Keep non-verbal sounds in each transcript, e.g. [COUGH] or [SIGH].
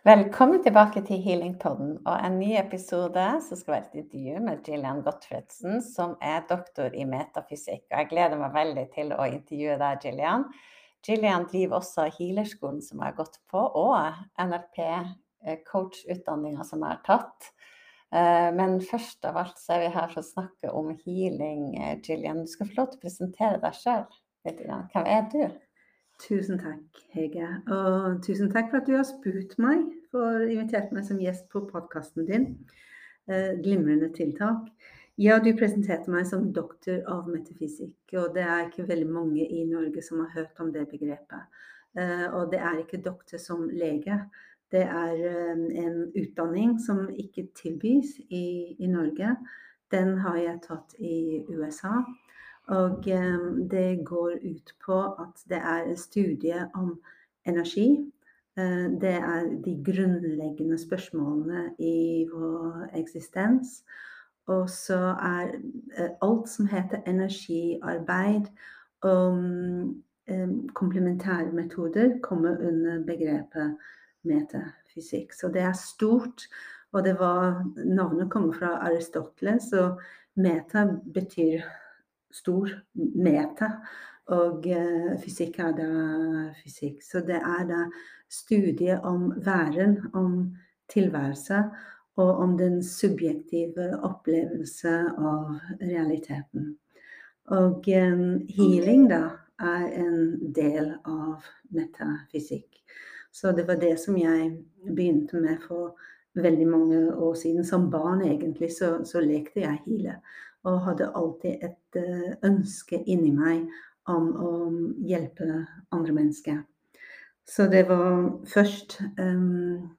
Velkommen tilbake til Healingpodden og en ny episode som skal være et intervju med Jillian Gottfredsen, som er doktor i metafysikk. Og jeg gleder meg veldig til å intervjue deg, Jillian. Jillian driver også healerskolen som jeg har gått på, og NLP-coach-utdanninga som jeg har tatt. Eh, men først av alt så er vi her for å snakke om healing, Jillian. Du skal få lov til å presentere deg sjøl. Hvem er du? Tusen takk, Hege. Og tusen takk for at du har spurt meg for invitert meg som gjest på podkasten din. Eh, glimrende tiltak. Ja, du presenterte meg som doktor av metafysikk, og det er ikke veldig mange i Norge som har hørt om det begrepet. Eh, og det er ikke doktor som lege. Det er eh, en utdanning som ikke tilbys i, i Norge. Den har jeg tatt i USA. Og det går ut på at det er en studie om energi. Eh, det er de grunnleggende spørsmålene i vår eksistens. Og så er eh, alt som heter energiarbeid og komplementære metoder, kommer under begrepet metafysikk. Så det er stort. Og det var, navnet kommer fra Aristoteles, og meta betyr stor mete. Og eh, fysikk er da fysikk. Så det er da studiet om væren, om tilværelse, og om den subjektive opplevelse av realiteten. Og um, healing, da, er en del av metafysikk. Så det var det som jeg begynte med for veldig mange år siden. Som barn, egentlig, så, så lekte jeg heale og hadde alltid et eh, ønske inni meg om å hjelpe andre mennesker. Så det var først um,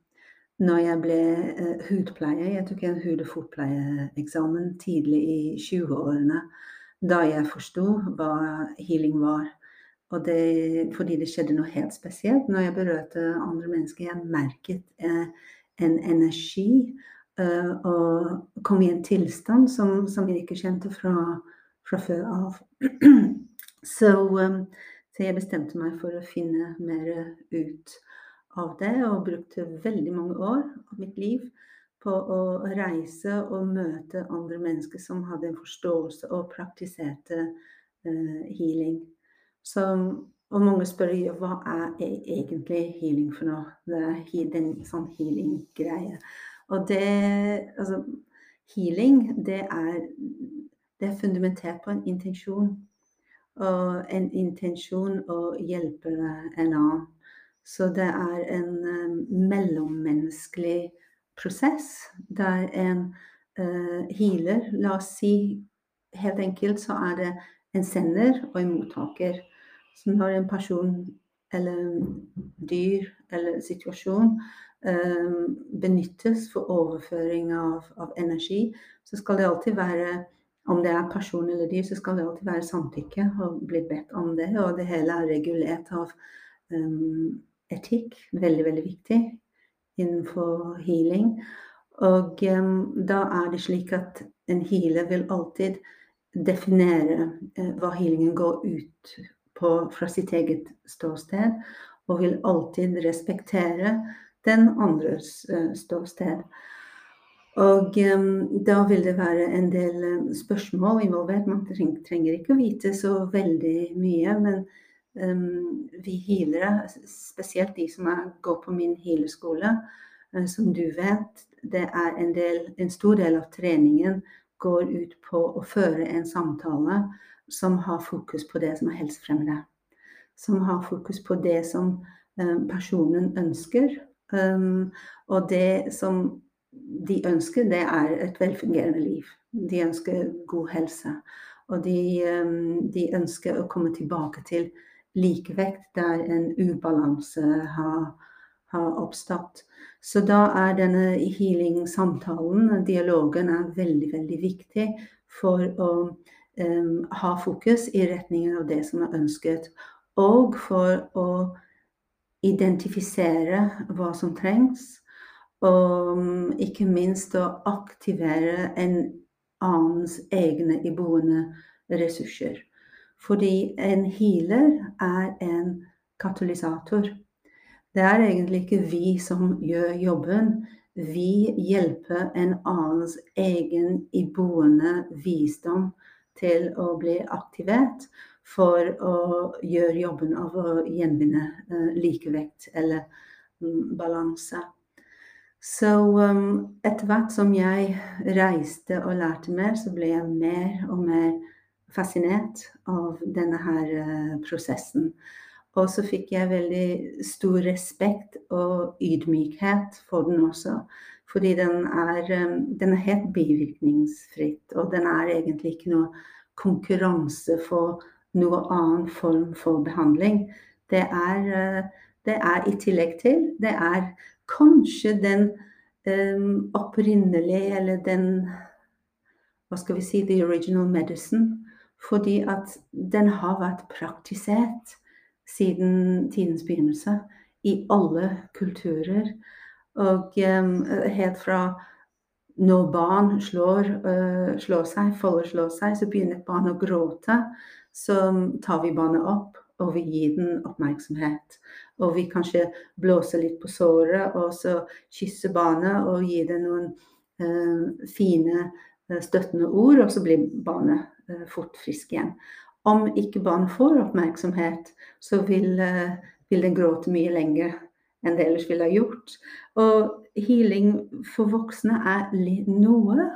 når jeg ble uh, hudpleier Jeg tok en hud- og fotpleieeksamen tidlig i 20-årene. Da jeg forsto hva healing var. Og det, fordi det skjedde noe helt spesielt når jeg berørte andre mennesker. Jeg merket uh, en energi Uh, og kom i en tilstand som, som jeg ikke kjente fra, fra før av. [CLEARS THROAT] så, um, så, jeg bestemte meg for å finne mer ut av det, og brukte veldig mange år av mitt liv på å reise og møte andre mennesker som hadde en forståelse og praktiserte uh, healing. Så, og mange spør jo hva er e-, egentlig healing for noe? Det er en sånn healing-greie. Og det Altså, healing, det er, det er fundamentert på en intensjon. Og en intensjon å hjelpe en annen. Så det er en um, mellommenneskelig prosess der en uh, healer La oss si helt enkelt så er det en sender og en mottaker. Så når en person eller dyr eller situasjon Ehm, benyttes for overføring av, av, energi, så skal det alltid være om det er person eller dyr, så skal det alltid være samtykke og bli bedt om det. Og det hele er regulert av um, etikk. Veldig, veldig viktig innenfor healing. Og um, da er det slik at en healer vil alltid definere uh, hva healingen går ut på fra sitt eget ståsted, og vil alltid respektere den andres uh, ståsted. Og um, da vil det være en del um, spørsmål involvert. Man trenger ikke å vite så veldig mye. Men um, vi healere, spesielt de som er, går på min healerskole, uh, som du vet, det er en, del, en stor del av treningen går ut på å føre en samtale som har fokus på det som er helsefremmende. Som har fokus på det som personen ønsker, Um, og det som de ønsker, det er et velfungerende liv. De ønsker god helse. Og de, um, de ønsker å komme tilbake til likevekt der en ubalanse har, har oppstått. Så da er denne healing-samtalen, dialogen, er veldig, veldig viktig for å um, ha fokus i retningen av det som er ønsket. Og for å identifisere hva som trengs, og ikke minst å aktivere en annens egne iboende ressurser. Fordi en healer er en katalysator. Det er egentlig ikke vi som gjør jobben. Vi hjelper en annens egen iboende visdom til å bli aktivert for å gjøre jobben av å gjenvinne uh, likevekt eller um, balanse. Så um, etter hvert som jeg reiste og lærte mer, så ble jeg mer og mer fascinert av denne her uh, prosessen. Og så fikk jeg veldig stor respekt og ydmykhet for den også. Fordi den er, um, den er helt bivirkningsfritt, og den er egentlig ikke noe konkurranse for noe annen form for behandling. Det er, uh, det er i tillegg til Det er kanskje den um, opprinnelige, eller den Hva skal vi si The original medicine. Fordi at den har vært praktisert siden tidens begynnelse i alle kulturer. Og um, helt fra når barn slår, uh, slår seg, folder slår seg, så begynner et barn å gråte. Så tar vi barnet opp, og vi gir den oppmerksomhet. Og vi kanskje blåser litt på såret, og så kysser barnet og gir det noen uh, fine, støttende ord, og så blir barnet fort frisk igjen. Om ikke barnet får oppmerksomhet, så vil, vil den gråte mye lenger enn det ellers ville ha gjort. Og healing for voksne er noe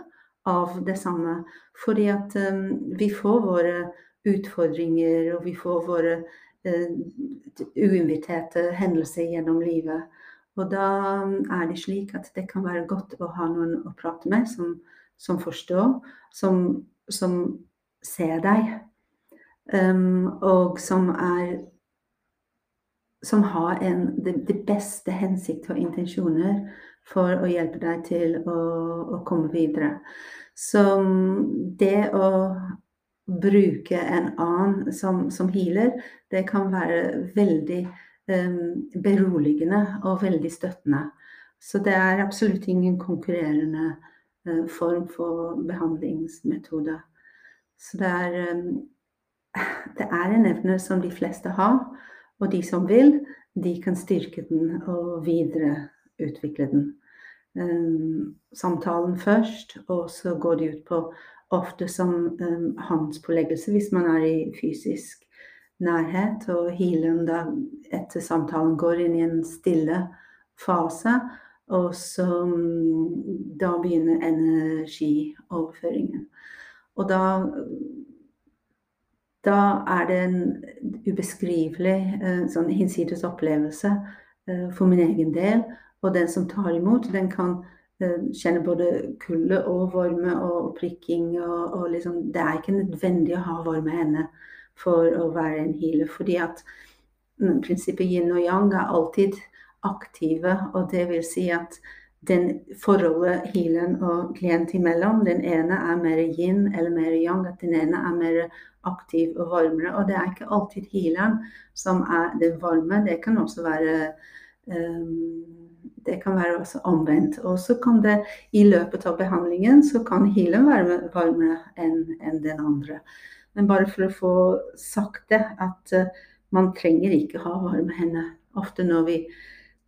av det samme. Fordi at um, vi får våre utfordringer, og vi får våre uh, uinviterte hendelser gjennom livet. Og da um, er det slik at det kan være godt å ha noen å prate med som, som forstår, som, som, ser deg, um, og som er som har en, de, de, beste hensikter og intensjoner for å hjelpe deg til å, å komme videre. Så um, det å bruke en annen som, som healer, det kan være veldig um, beroligende og veldig støttende. Så det er absolutt ingen konkurrerende uh, form for behandlingsmetode. Så det er, um, det er en evne som de fleste har, og de som vil, de kan styrke den og videreutvikle den. Um, samtalen først, og så går de ut på ofte som um, håndspåleggelse hvis man er i fysisk nærhet. Og healeren da etter samtalen går inn i en stille fase. Og så um, da begynner energioverføringen. Og da da er det en ubeskrivelig uh, sånn hinsides opplevelse uh, for min egen del. Og den som tar imot, den kan kjenne både kulde og varme og prikking. Og, og liksom, det er ikke nødvendig å ha varme hender for å være en healer. Fordi at mm, prinsippet yin og yang er alltid aktive. Og det vil si at den forholdet healeren og klient imellom, den ene er mer yin eller mer yang. At den ene er mer aktiv og varmere. Og det er ikke alltid healeren som er det varme. Det kan også være um, det kan være også omvendt. Og så kan det i løpet av behandlingen så kan healen være varmere enn en den andre. Men bare for å få sagt det, at uh, man trenger ikke ha varme hender. Ofte når vi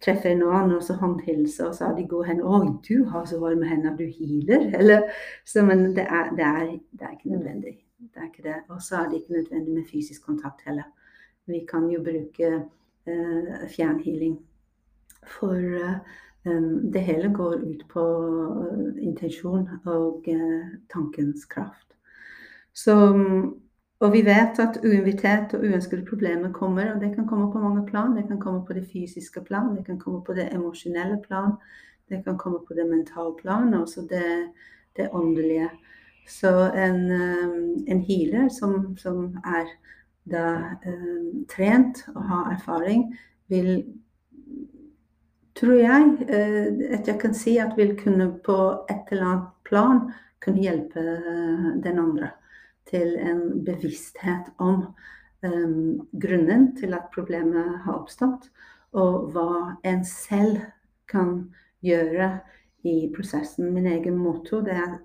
treffer en annen og så håndhilser, og så har de gode hender 'Oi, du har så varme hender, du healer?' [LAUGHS] Eller, så, men det er, det, er, det er, ikke nødvendig. Det er ikke det. Og så er det ikke nødvendig med fysisk kontakt heller. Vi kan jo bruke uh, fjernhealing for eh, det hele går ut på eh, intensjon og eh, tankens kraft. Så, og vi vet at uinvitert og uønskede problemer kommer, og det kan komme på mange plan. Det kan komme på det fysiske plan, det kan komme på det emosjonelle plan, det kan komme på det mentale plan, og også det, det åndelige. Så en, en healer som, som er da, eh, trent og har erfaring, vil tror jeg eh, at jeg kan si at vil kunne på et eller annet plan kunne hjelpe eh, den andre til en bevissthet om um, grunnen til at problemet har oppstått, og hva en selv kan gjøre i prosessen. Min egen motto det er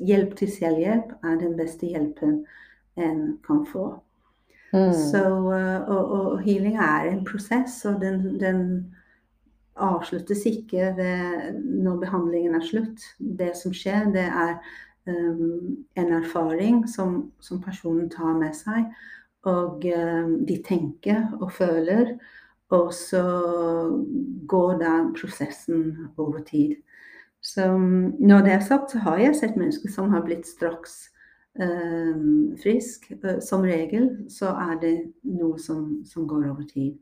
hjelp til selvhjelp er den beste hjelpen en kan få. Mm. Så, og, og, healing er en prosess, og den, den avsluttes ikke ved, når behandlingen er slutt. Det som skjer, det er en erfaring som, som, personen tar med seg. Og um, de tenker og føler. Og så går da prosessen over tid. Så når det er sagt, så har jeg sett mennesker som har blitt straks um, frisk. Som regel så er det noe som, som går over tid.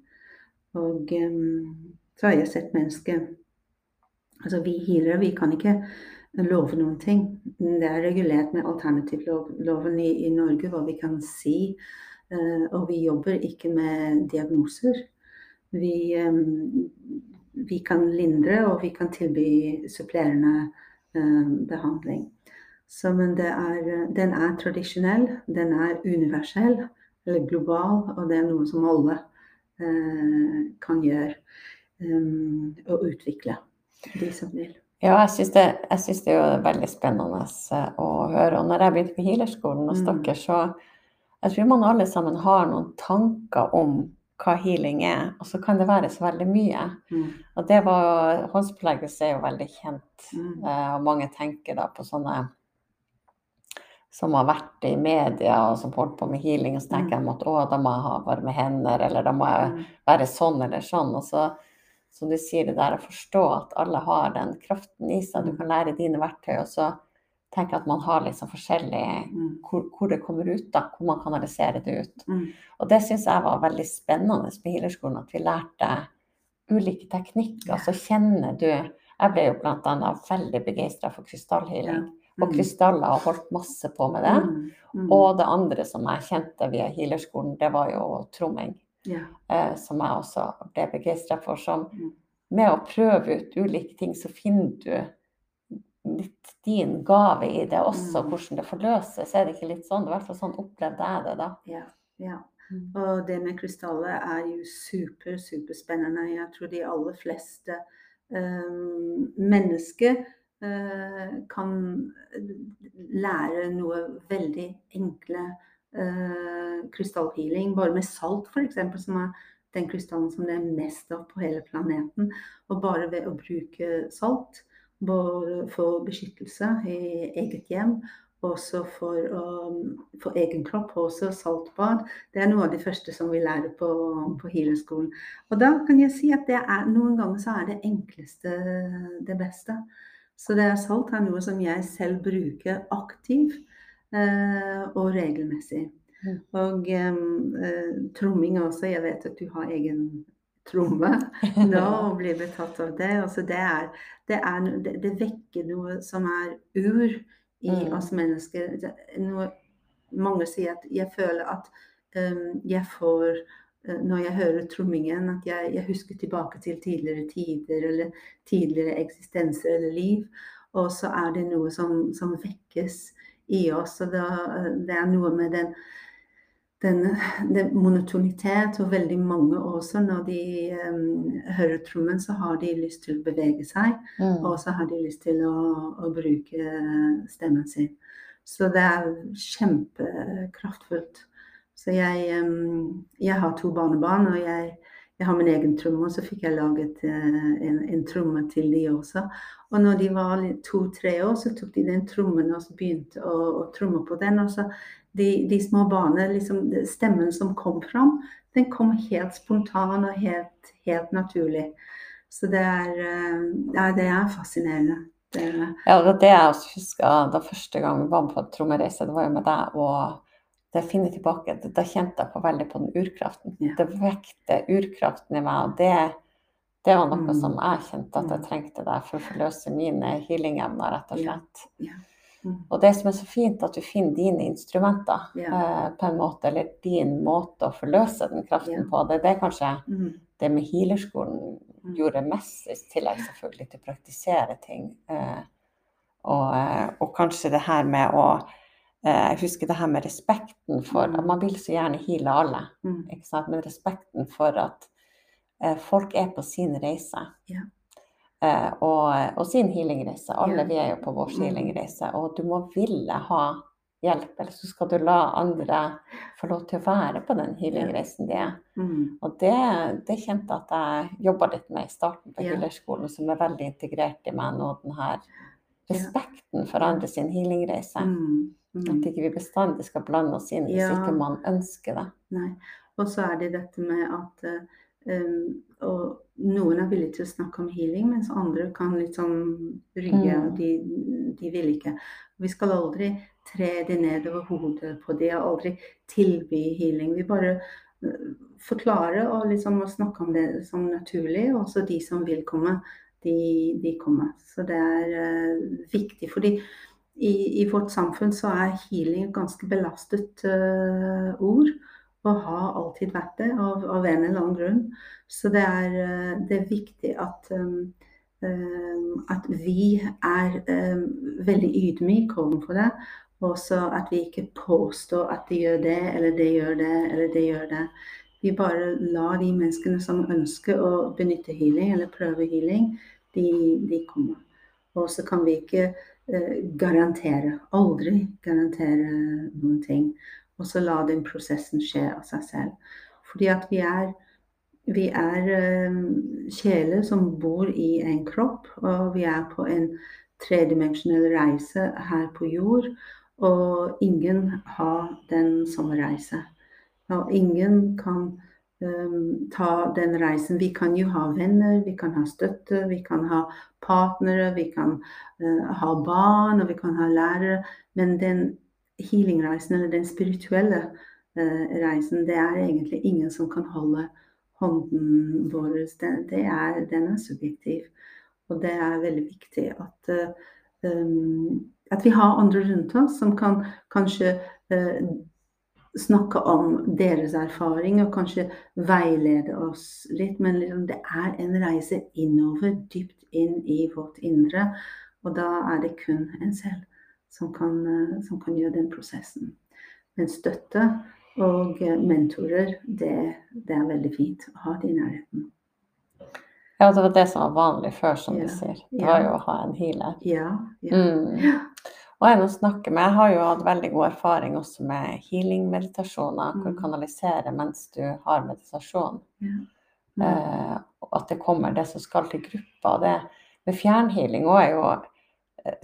Og um, så har jeg sett mennesker Altså vi healere, vi kan ikke love noen ting. Det er regulert med alternativloven i, i Norge hva vi kan si. Uh, og vi jobber ikke med diagnoser. Vi, um, vi kan lindre, og vi kan tilby supplerende uh, behandling. Så, men er, den er tradisjonell, den er universell eller global, og det er noe som alle uh, kan gjøre um, og utvikle, de som vil. Ja, jeg syns det, det, er veldig spennende eh, å høre. Og når jeg begynte på healerskolen hos mm. dere, så jeg tror man alle sammen har noen tanker om hva healing er, og så kan det være så veldig mye. Mm. Og det var Håndspåleggelse er jo veldig kjent, mm. Eh, og mange tenker da på sånne som har vært i media og som holdt på med healing, og så tenker mm. de at å, da må jeg ha varme hender, eller da må jeg mm. være sånn eller sånn. Og så som du sier, det der å forstå at alle har den kraften i seg. Du mm. kan lære dine verktøy, og så tenke at man har liksom forskjellig mm. hvor, hvor, det kommer ut, da, hvor man kanaliserer det ut. Mm. Og det syns jeg var veldig spennende med healerskolen, at vi lærte ulike teknikker. Ja. Så kjenner du Jeg ble jo bl.a. veldig begeistra for krystallhealing. Ja. Mm. Og krystaller har holdt masse på med det. Og det andre som jeg kjente via healerskolen, det var jo tromming. Yeah. Eh, som jeg også ble begeistra for. Som mm. med å prøve ut ulike ting, så finner du litt din gave i det også, mm. hvordan det forløses. Er det ikke litt sånn? I hvert fall sånn opplevde jeg det da. Ja, ja. Mm. Og det med krystaller er jo super, superspennende. Jeg tror de aller fleste um, mennesker uh, kan lære noe veldig enkle krystallhealing bare med salt, f.eks., som er den krystallen som det er mest av på hele planeten. Og bare ved å bruke salt, for beskyttelse i eget hjem, også for, um, for egen kropp, også saltbad. Det er noe av det første som vi lærer på, på healerskolen. Og da kan jeg si at er, noen ganger så er det enkleste det beste. Så det er salt er noe som jeg selv bruker aktivt Eh, og regelmessig. Mm. Og eh, tromming også. Jeg vet at du har egen tromme [LAUGHS] nå og blir betatt av det. Altså det, er, det, er, det, det, vekker noe som er ur i mm. oss mennesker. Noe, mange sier at jeg føler at um, jeg får når jeg hører trommingen, at jeg, jeg, husker tilbake til tidligere tider eller tidligere eksistenser eller liv. Og så er det noe som, som vekkes i oss. Og det, det er noe med den, den, den, monotonitet, og veldig mange også, når de um, hører trommen, så har de lyst til å bevege seg. Mm. Og så har de lyst til å, å, bruke stemmen sin. Så det er kjempekraftfullt. Så jeg, um, jeg har to barnebarn, og jeg, jeg har min egen tromme, og så fikk jeg laget uh, en, en tromme til de også. Og når de var to-tre år, så tok de den trommen og begynte å, å tromme på den. Og så de, de små barna, liksom, stemmen som kom fram, den kom helt spontan og helt, helt naturlig. Så det er, eh, ja, det er fascinerende. Det er, ja, det det jeg husker da første gang vi var på trommereise, det var jo med deg. og da jeg finner tilbake, da kjente jeg på veldig på den urkraften. Ja. Det vekte urkraften i meg. og det det var noe som mm. jeg kjente at jeg mm. trengte der for å forløse mine healing-evner, rett og slett. Mm. Og det som er så fint, at du finner dine instrumenter eh, på en måte, eller din måte å forløse den kraften på. Det, det er kanskje det med healerskolen gjorde mest, i tillegg selvfølgelig til å praktisere ting. Eh, og, eh, og, kanskje det her med å Jeg husker det her med respekten for at Man vil så gjerne heale alle, ikke sant? men respekten for at Eh, folk er på sin reise. Ja. Eh, og, og, sin healingreise. Alle ja. vi er jo på vår mm. healingreise. Og du må ville ha hjelp, eller så skal du la andre få lov til å være på den healingreisen de er. Mm. Og det, det kjente at jeg jobba litt med i starten på Ja. healerskolen, som er veldig integrert i meg nå, den her respekten for andre sin healingreise. Mm. At Mm. ikke vi bestandig skal blande oss inn hvis Ja. ikke man ønsker det. Nei. Og så er det dette med at um, noen er villige til å snakke om healing, mens andre kan litt sånn rygge. Mm. De, de vil ikke. Vi skal aldri tre de ned over hodet på de, og aldri tilby healing. Vi bare eh, forklarer og liksom snakke om det som naturlig. Og så de som vil komme, de, de kommer. Så det er uh, viktig. fordi i, I vårt samfunn så er healing et ganske belastet uh, ord. Og har alltid vært det, av, av en eller annen grunn. Så det er, eh, det er viktig at, um, um, at vi er um, veldig ydmyke overfor det. Og så at vi ikke påstår at de gjør det, eller det gjør det, eller det gjør det. Vi bare lar de menneskene som ønsker å benytte healing, eller prøve healing, de, de kommer. Og så kan vi ikke garantere, aldri garantere noen ting. Og så la den prosessen skje av seg selv. Fordi at vi er, vi er eh, sjeler som bor i en kropp, og vi er på en tredimensjonell reise her på jord. Og ingen har den samme reise. Og ingen kan ta den reisen. Vi kan jo ha venner, vi kan ha støtte, vi kan ha partnere, vi kan uh, ha barn, og vi kan ha lærere. Men den healing-reisen, eller den spirituelle uh, reisen, det er egentlig ingen som kan holde hånden vår. Den, er, den er subjektiv. Og det er veldig viktig at uh, um, at vi har andre rundt oss som kan kanskje snakke om deres erfaring og kanskje veilede oss litt. Men liksom, det er en reise innover, dypt inn i vårt indre. Og da er det kun en selv som kan, eh, som kan gjøre den prosessen. Men støtte og eh, mentorer, det, det er veldig fint å ha det i nærheten. Ja, det var det som var vanlig før, som Ja, du sier. Det var jo å ha en healer. Ja. ja. Mm. Og en å snakke med. Har jo hatt veldig god erfaring også med healing-meditasjoner, hvor du Mm. kanaliserer mens du har meditasjon. Mm. Eh, at det kommer det som skal til gruppa. Det med fjernhealing òg er jo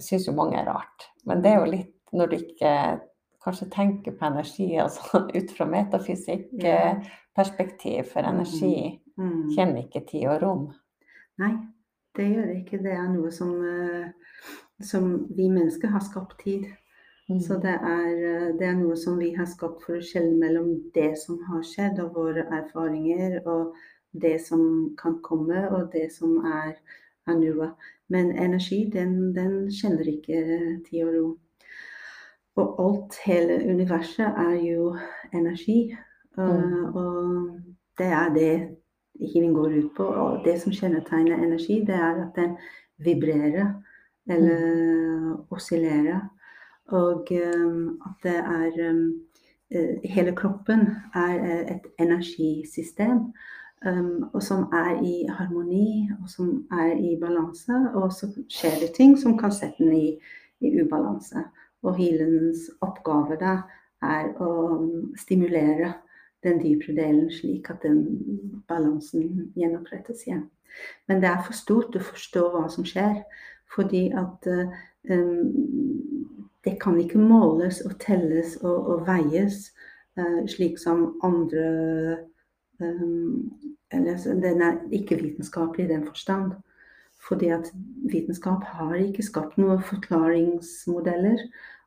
Syns jo mange er rart. Men det er jo litt når du ikke kanskje tenker på energi, [LAUGHS] altså ut fra metafysikkperspektiv, metafysikk-perspektiv, for energi Mm. kjenner ikke tid og rom. Nei, det gjør ikke. Det er noe som, eh, som vi mennesker har skapt tid. Mm. Så det er, eh, det er noe som vi har skapt for å skjelne mellom det som har skjedd, og våre erfaringer, og det som kan komme, og det som er, er. Men energi, den, den kjenner ikke tid og ro. Og alt, hele universet, er jo energi. Eh, Mm. Og det er det healing går ut på. Og det som kjennetegner energi, det er at den vibrerer eller oscillerer. Og um, at det er um, eh, Hele kroppen er eh, et energisystem. Um, og som er i harmoni, og som er i balanse. Og så skjer det ting som kan sette den i, i ubalanse. Og healens oppgave da er å stimulere den dypere delen, slik at den balansen gjenopprettes igjen. Men det er for stort å forstå hva som skjer. Fordi at eh, det kan ikke måles og telles og, og veies eh, slik som andre Eller den er ikke vitenskapelig i den forstand. Fordi at vitenskap har ikke skapt noen forklaringsmodeller.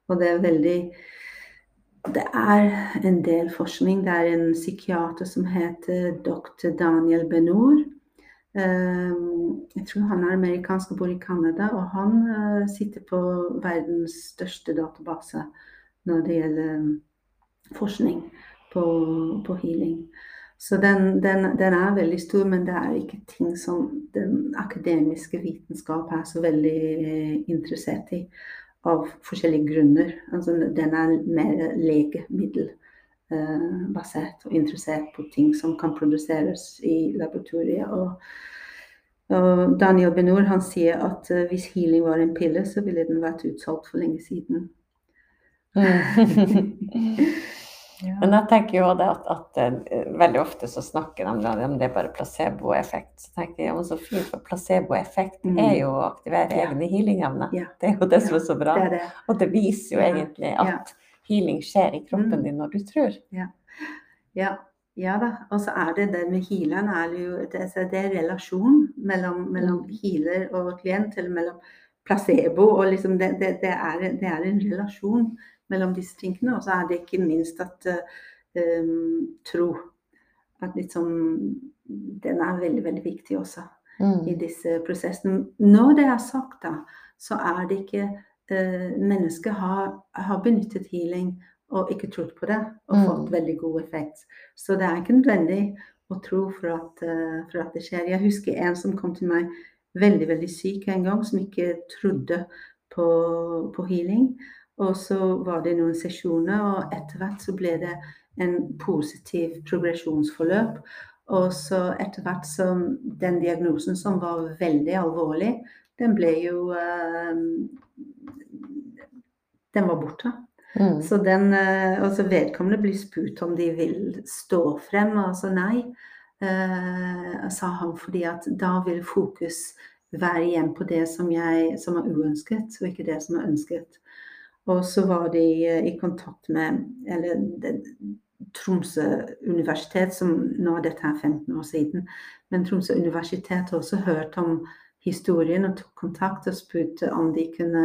Og det er veldig det er en del forskning. Det er en psykiater som heter dr. Daniel Benour. Um, jeg tror han er amerikansk og bor i Canada. Og han uh, sitter på verdens største database når det gjelder um, forskning på, på healing. Så den, den, den, er veldig stor, men det er ikke ting som den akademiske vitenskap er så veldig eh, interessert i av forskjellige grunner. Altså, den er mer legemiddelbasert eh, og interessert på ting som kan produseres i laboratoriet. Og, og Daniel Benor han sier at uh, hvis healing var en pille, så ville den vært utsolgt for lenge siden. [LAUGHS] Ja. Men jeg tenker jo det at, at uh, veldig ofte så snakker de om det er bare placeboeffekt. Så tenker jeg ja, så fint, for placeboeffekt mm. er jo å aktivere ja. egne healingevner. Ja. Det er jo det som er så bra. Det er det. Og det viser jo egentlig at healing skjer i kroppen mm. din når du tror. Ja. ja. Ja da. Og så er det det med healeren er jo det, det er relasjon mellom, mellom mm. healer og klient, eller mellom placebo og liksom det, det, det, er, det er en relasjon mellom disse tingene. Og så er det ikke minst at um, tro at liksom Den er veldig, veldig viktig også mm. i disse prosessene. Når det er sagt, da, så er det ikke uh, Mennesket har, har, benyttet healing og ikke trodd på det og mm. fått veldig god effekt. Så det er ikke nødvendig å tro for at, uh, for at det skjer. Jeg husker en som kom til meg veldig, veldig syk en gang, som ikke trodde på, på healing. Og så var det noen sesjoner, og etter hvert så ble det en positiv progresjonsforløp. Og så etter hvert som den diagnosen som var veldig alvorlig, den ble jo uh, Den var borte. Mm. Så den uh, Altså vedkommende blir spurt om de vil stå frem, og altså nei. eh, sa han fordi at da vil fokus være igjen på det som, jeg, som er uønsket, og ikke det som er ønsket. Og så var de eh, i kontakt med eller, Tromsø universitet, som nå er dette her 15 år siden. Men Tromsø universitet har også hørt om historien og tok kontakt og spurte om de kunne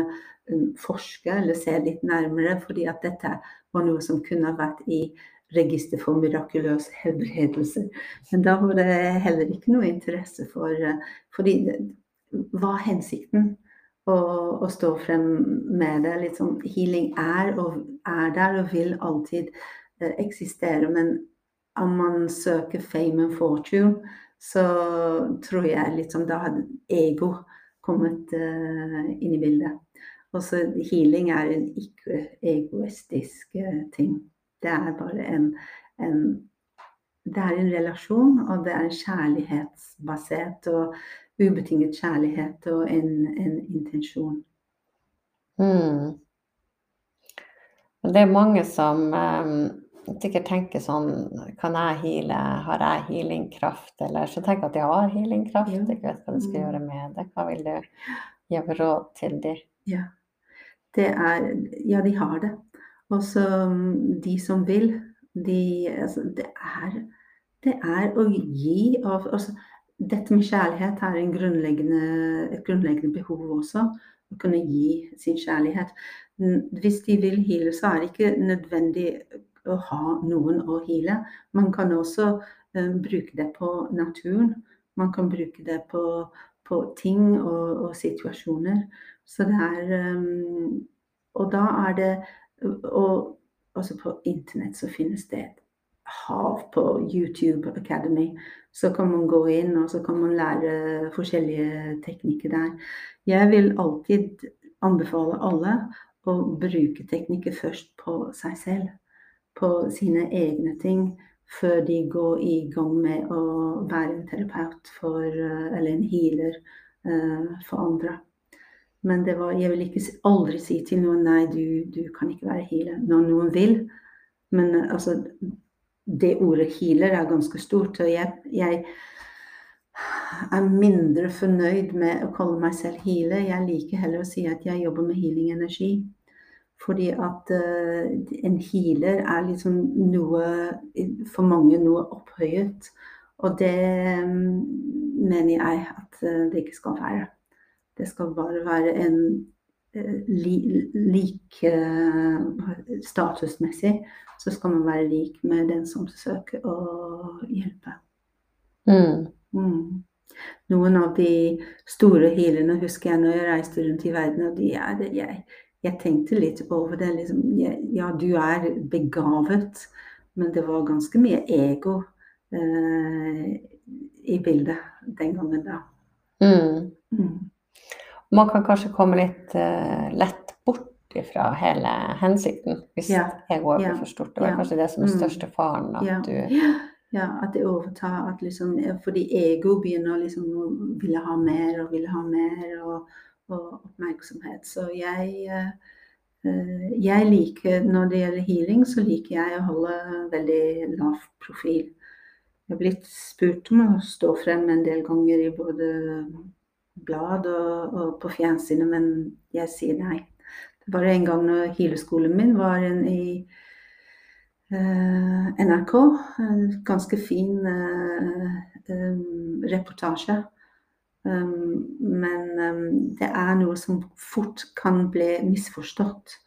forske eller se litt nærmere, fordi at dette var noe som kunne vært i register for mirakuløs helbredelse. Men da var det heller ikke noe interesse for eh, fordi hva er hensikten? å, å, stå frem med det. Liksom, healing er, og, er der og vil alltid eh, eksistere. Men om man søker fame and fortune, så tror jeg liksom da hadde ego kommet uh, inn i bildet. Også healing er en ikke-egoistisk uh, ting. Det er bare en, en det er en relasjon, og det er en kjærlighetsbasert. Og ubetinget kjærlighet og en, en intensjon. Mm. Det er mange som um, sikkert tenker sånn Kan jeg heale? Har jeg healingkraft? Eller så tenker jeg at de har healingkraft. Ja. Ikke vet hva de skal mm. gjøre med det. Hva vil du gi råd til dem? Ja. Det er Ja, de har det. Og så mm, de som vil, de Altså, det er det er å gi av altså, dette med kjærlighet er grunnleggende, et grunnleggende behov også. Å kunne gi sin kjærlighet. Hvis de vil heale, så er det ikke nødvendig å ha noen å heale. Man kan også uh, bruke det på naturen. Man kan bruke det på, på ting og, og, situasjoner. Så det er um, Og da er det Og også på internett så finnes det et hav på YouTube Academy så kan man gå inn og så kan man lære forskjellige teknikker der. Jeg vil alltid anbefale alle å bruke teknikker først på seg selv. På sine egne ting før de går i gang med å være en terapeut for, eller en healer uh, for andre. Men det var, jeg vil ikke aldri si til noen nei, du, du kan ikke være healer når noen vil. Men altså, det ordet healer er ganske stort. Og jeg, jeg, er mindre fornøyd med å kalle meg selv healer. Jeg liker heller å si at jeg jobber med healing energi. Fordi at uh, en healer er liksom noe For mange noe opphøyet. Og det um, mener jeg at uh, det ikke skal være. Det skal bare være en uh, li, like statusmessig så skal man være lik med den som søker å hjelpe. Mm. Mm. Noen av de store healerne husker jeg når jeg reiste rundt i verden, og de er det jeg, jeg tenkte litt over det. Liksom, ja, du er begavet, men det var ganske mye ego eh, i bildet den gangen da. Mm. Man kan kanskje komme litt uh, lett bort fra hele hensikten, hvis ja. egoet blir for stort. Det var kanskje det som er mm. største faren. At du [LAUGHS] ja, at det overtar. At liksom, fordi ego begynner liksom å ville ha mer og ville ha mer og, og oppmerksomhet. Så jeg eh, jeg liker, Når det gjelder healing, så liker jeg å holde veldig lav profil. Jeg har blitt spurt om å stå frem en del ganger i både blad og, og på fjernsynet, men jeg sier nei. Det var en gang når hyleskolen min var i uh, NRK. En ganske fin uh, um, reportasje. Um, men um, det er noe som fort kan bli misforstått.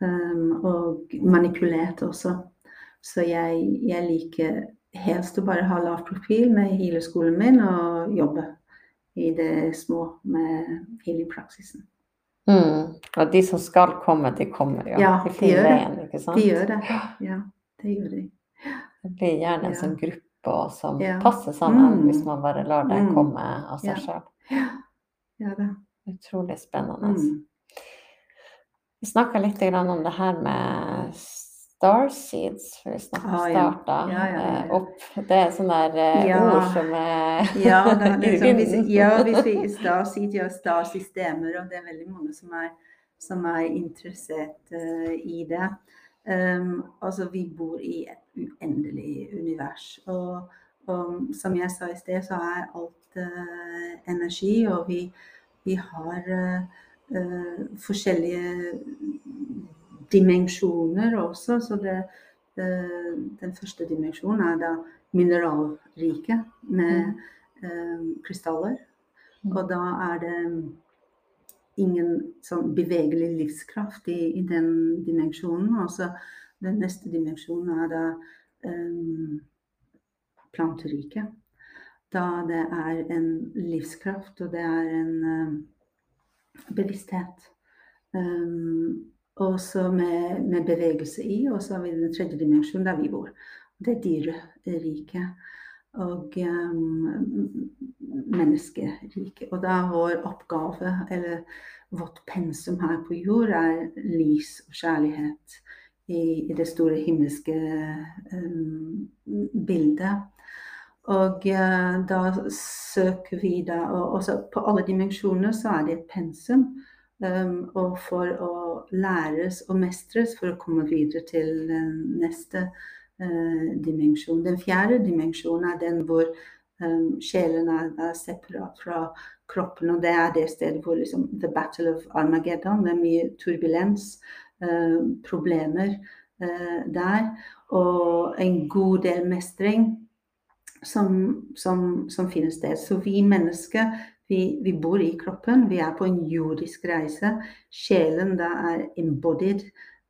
og manipulert også. Så jeg, jeg liker helst å bare ha lav profil med healeskolen min og jobbe i det små med healingpraksisen. Mm. Og de som skal komme, de kommer jo. Ja, de, de gjør veien, det. De gjør det. Ja, det gjør de. Det blir gjerne en sånn gruppe som ja. passer sammen, mm. hvis man bare lar det mm. komme av seg sjøl. Ja. ja. det. Utrolig spennende. Mm. Vi snakka litt om det her med Starseeds, for vi snakket, ah, starta ja. Ja, ja, eh, opp. Det er sånne der, uh, ord som er [LAUGHS] ja, da, liksom, [LAUGHS] hvis, ja, hvis vi Starseed, ja, starsystemer, og det er veldig mange som er, som er interessert uh, i det. Um, altså, vi bor i et uendelig univers. Og, og som jeg sa i sted, så er alt uh, energi, og vi, vi har forskjellige dimensjoner også. Så det, den første dimensjonen er da mineralrike med mm. eh, krystaller. Mm. Og da er det ingen sånn bevegelig livskraft i, i den dimensjonen. Og så den neste dimensjonen er da um, planteriket. Da det er en livskraft, og det er en um, bevissthet. Um, også med, med, bevegelse i. Og så har vi den tredje dimensjonen der vi bor. Det er dyreriket. Og um, menneskeriket. Og da vår oppgave, eller vårt pensum her på jord, er lys og kjærlighet i, i det store himmelske um, bildet. Og uh, da søker vi da og også På alle dimensjoner så er det et pensum Um, og for å læres og mestres for å komme videre til neste uh, dimensjon. Den fjerde dimensjonen er den hvor um, sjelen er, separat fra kroppen. Og det er det stedet hvor liksom, The Battle of Armageddon Det er mye turbulens, uh, problemer uh, der. Og en god del mestring som, som, som finner sted. Så vi mennesker vi, vi, bor i kroppen, vi er på en jordisk reise. Sjelen da er embodied,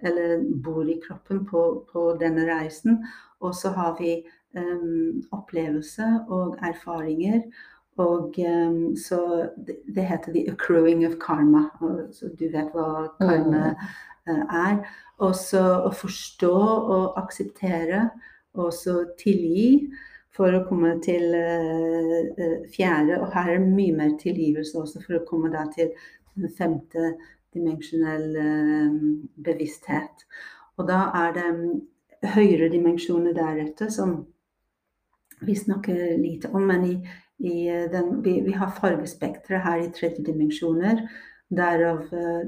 eller bor i kroppen på, på denne reisen. Og så har vi um, opplevelse og erfaringer. Og um, så det, det, heter the accruing of karma. så du vet hva karma uh, er. Og så å forstå og akseptere, og så tilgi for å komme til uh, fjerde. Og her er det mye mer tilgivelse også for å komme da til den femte dimensjonell uh, bevissthet. Og da er det um, høyere dimensjoner deretter som vi snakker lite om. Men i, i den, vi, vi, har fargespekteret her i tredje dimensjoner. Derav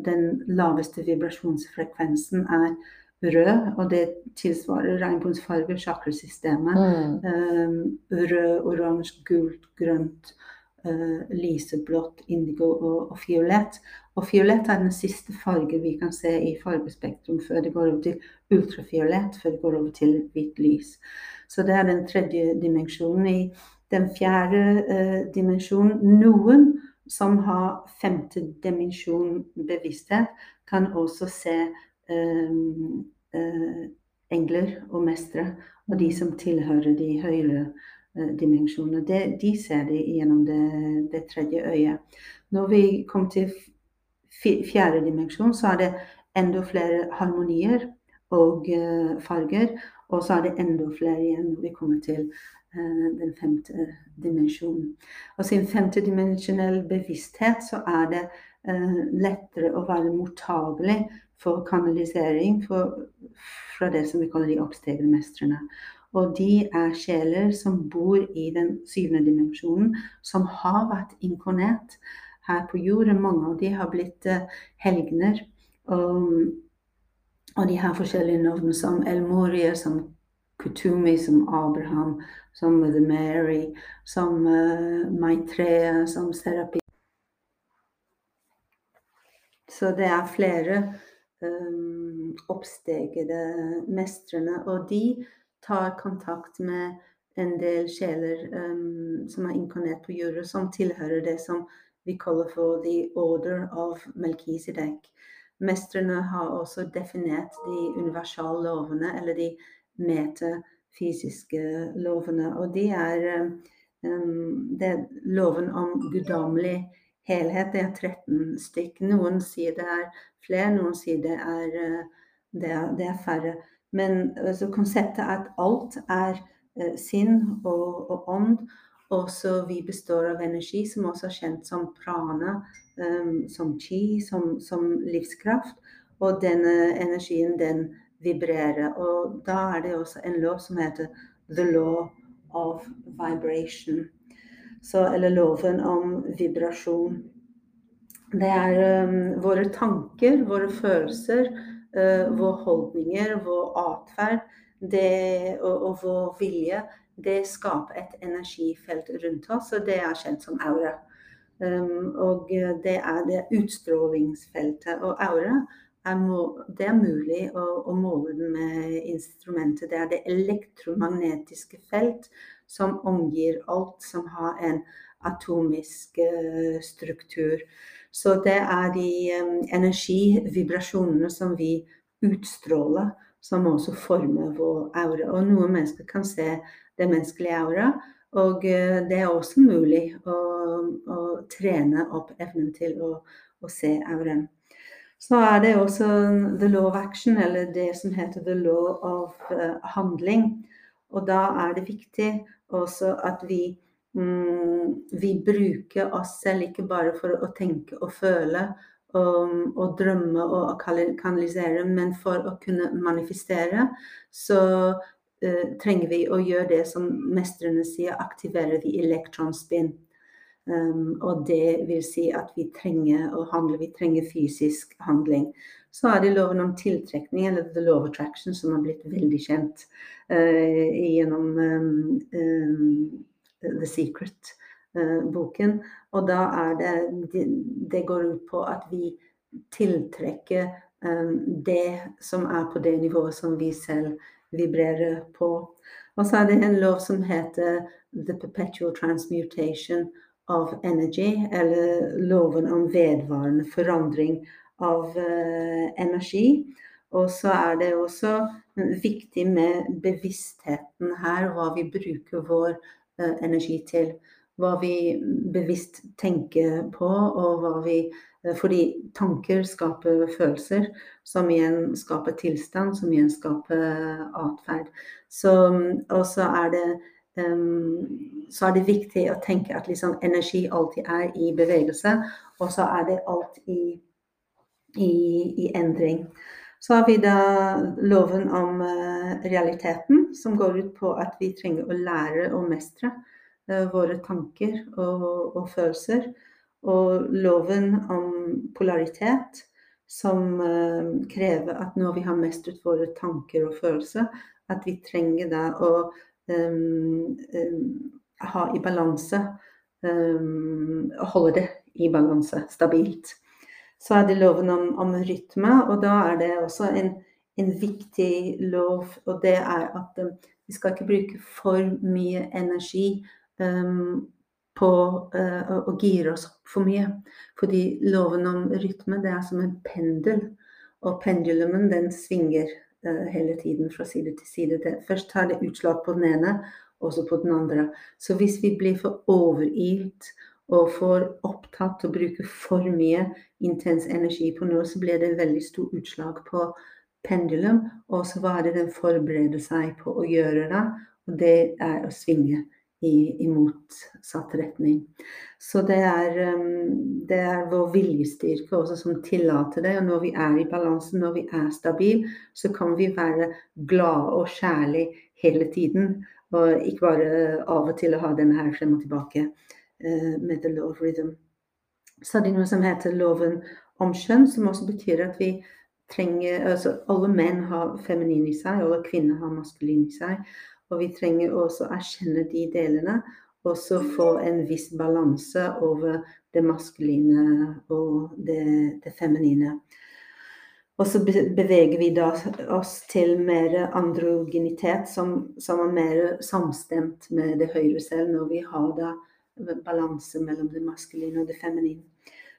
den laveste vibrasjonsfrekvensen er rød, og det tilsvarer regnbuensfarger, chakrasystemet. Mm. Um, rød, oransje, gult, grønt, uh, lyseblått, indigo og, og fiolett. Og fiolett er den siste fargen vi kan se i fargespektrum før det går over til ultrafiolett, før det går over til hvitt lys. Så det er den tredje dimensjonen. I den fjerde uh, dimensjonen Noen som har femte dimensjon bevissthet, kan også se engler og mestere. Og de som tilhører de høyere uh, dimensjonene. de ser det gjennom det, det, tredje øyet. Når vi kommer til fjerde dimensjon, så er det enda flere harmonier og farger. Og så er det enda flere igjen når vi kommer til den femte dimensjonen. Og sin femtedimensjonell bevissthet så er det lettere å være mottagelig for kanalisering for, fra det som vi kaller de oppstegne mestrene. Og de er sjeler som bor i den syvende dimensjonen, som har vært inkarnert her på jorden. Mange av de har blitt uh, helgener. Og Og de har forskjellige navn som El som Kutumi, som Abraham, som Mother Mary, som uh, Maitreya, som Serapi. Så det er flere oppstegede mestrene, og de tar kontakt med en del sjeler um, som er inkarnert på jorda, som tilhører det som vi kaller for the order of Melkisedek. Mestrene har også definert de universale lovene, eller de metafysiske lovene. Og de er, um, det er loven om guddommelig helhet. Er 13 stykk. Noen sier det er flere, noen sier det er, det er, det er færre. Men altså, konseptet er at alt er uh, sinn og, og ånd. Også vi består av energi, som også er kjent som prana, um, som chi, som, som, livskraft. Og denne energien, den vibrerer. Og da er det også en lov som heter the law of vibration. Så, eller loven om vibrasjon. Det er um, våre tanker, våre følelser, uh, våre holdninger, vår atferd og, og vår vilje det skaper et energifelt rundt oss, og det er kjent som aura. Um, og det er det utstrålingsfeltet. Og aura er, det er mulig å, å, måle den med instrumentet. Det er det elektromagnetiske felt som omgir alt som har en atomisk uh, struktur. Så det er de um, energivibrasjonene som vi utstråler, som også former vår aura. Og noen mennesker kan se det menneskelige aura. Og eh, det er også mulig å, å trene opp evnen til å, å, se auren. Så er det også the law of action, eller det som heter the law of handling. Og da er det viktig også at vi, mm, vi bruker oss selv ikke bare for å tenke og føle og, og drømme og kanalisere, men for å kunne manifestere. Så uh, trenger vi å gjøre det som mestrene sier, aktivere the electron spin. Um, og det vil si at vi trenger å handle, vi trenger fysisk handling. Så er det loven om tiltrekning, eller the law of attraction, som har blitt veldig kjent uh, gjennom um, um, The Secret-boken. Uh, og da er det, det går ut på at vi tiltrekker det som er på det nivået som vi selv vibrerer på. Og så er det en lov som heter The Perpetual Transmutation of Energy, eller loven om vedvarende forandring av uh, energi. Og så er det også viktig med bevisstheten her, hva vi bruker vår uh, energi til. Hva vi bevisst tenker på, og hva vi Eh, fordi tanker skaper følelser, som igjen skaper tilstand, som igjen skaper atferd. Og så er det Um, så er det viktig å tenke at liksom, energi alltid er i bevegelse, og så er det alt i, i, i endring. Så har vi da loven om uh, realiteten, som går ut på at vi trenger å lære å mestre uh, våre tanker og, og følelser og loven om polaritet, som uh, krever at når vi har mestret våre tanker og følelser, at vi trenger da å ha i balanse um, Holde det i balanse, stabilt. Så er det loven om, om rytme, og da er det også en, en viktig lov, og det er at vi skal ikke bruke for mye energi um, på uh, å gire oss opp for mye. Fordi loven om rytme det er som en pendel. Og pendulumen den svinger hele tiden fra side til side. Det, først tar det utslag på den ene, og så på den andre. Så hvis vi blir for overilt og for opptatt og bruker bruke for mye intens energi på noe, så blir det en veldig stor utslag på pendulum. Og så hva er det den forbereder seg på å gjøre da? Og det er å svinge i, i motsatt retning. Så det er, um, det er vår viljestyrke også som tillater det. Og når vi er i balanse, når vi er stabile, så kan vi være glade og kjærlige hele tiden. Og ikke bare av og til å ha denne her frem og tilbake uh, med the law rhythm. Så er det noe som heter loven om kjønn, som også betyr at vi trenger altså Alle menn har feminin i seg, og alle kvinner har maskulin i seg. Og vi trenger også å erkjenne de delene, og så få en viss balanse over det maskuline og det, det feminine. Og så beveger vi da oss til mer androgenitet, som, som er mer samstemt med det høyre selv, når vi har da balanse mellom det maskuline og det feminine.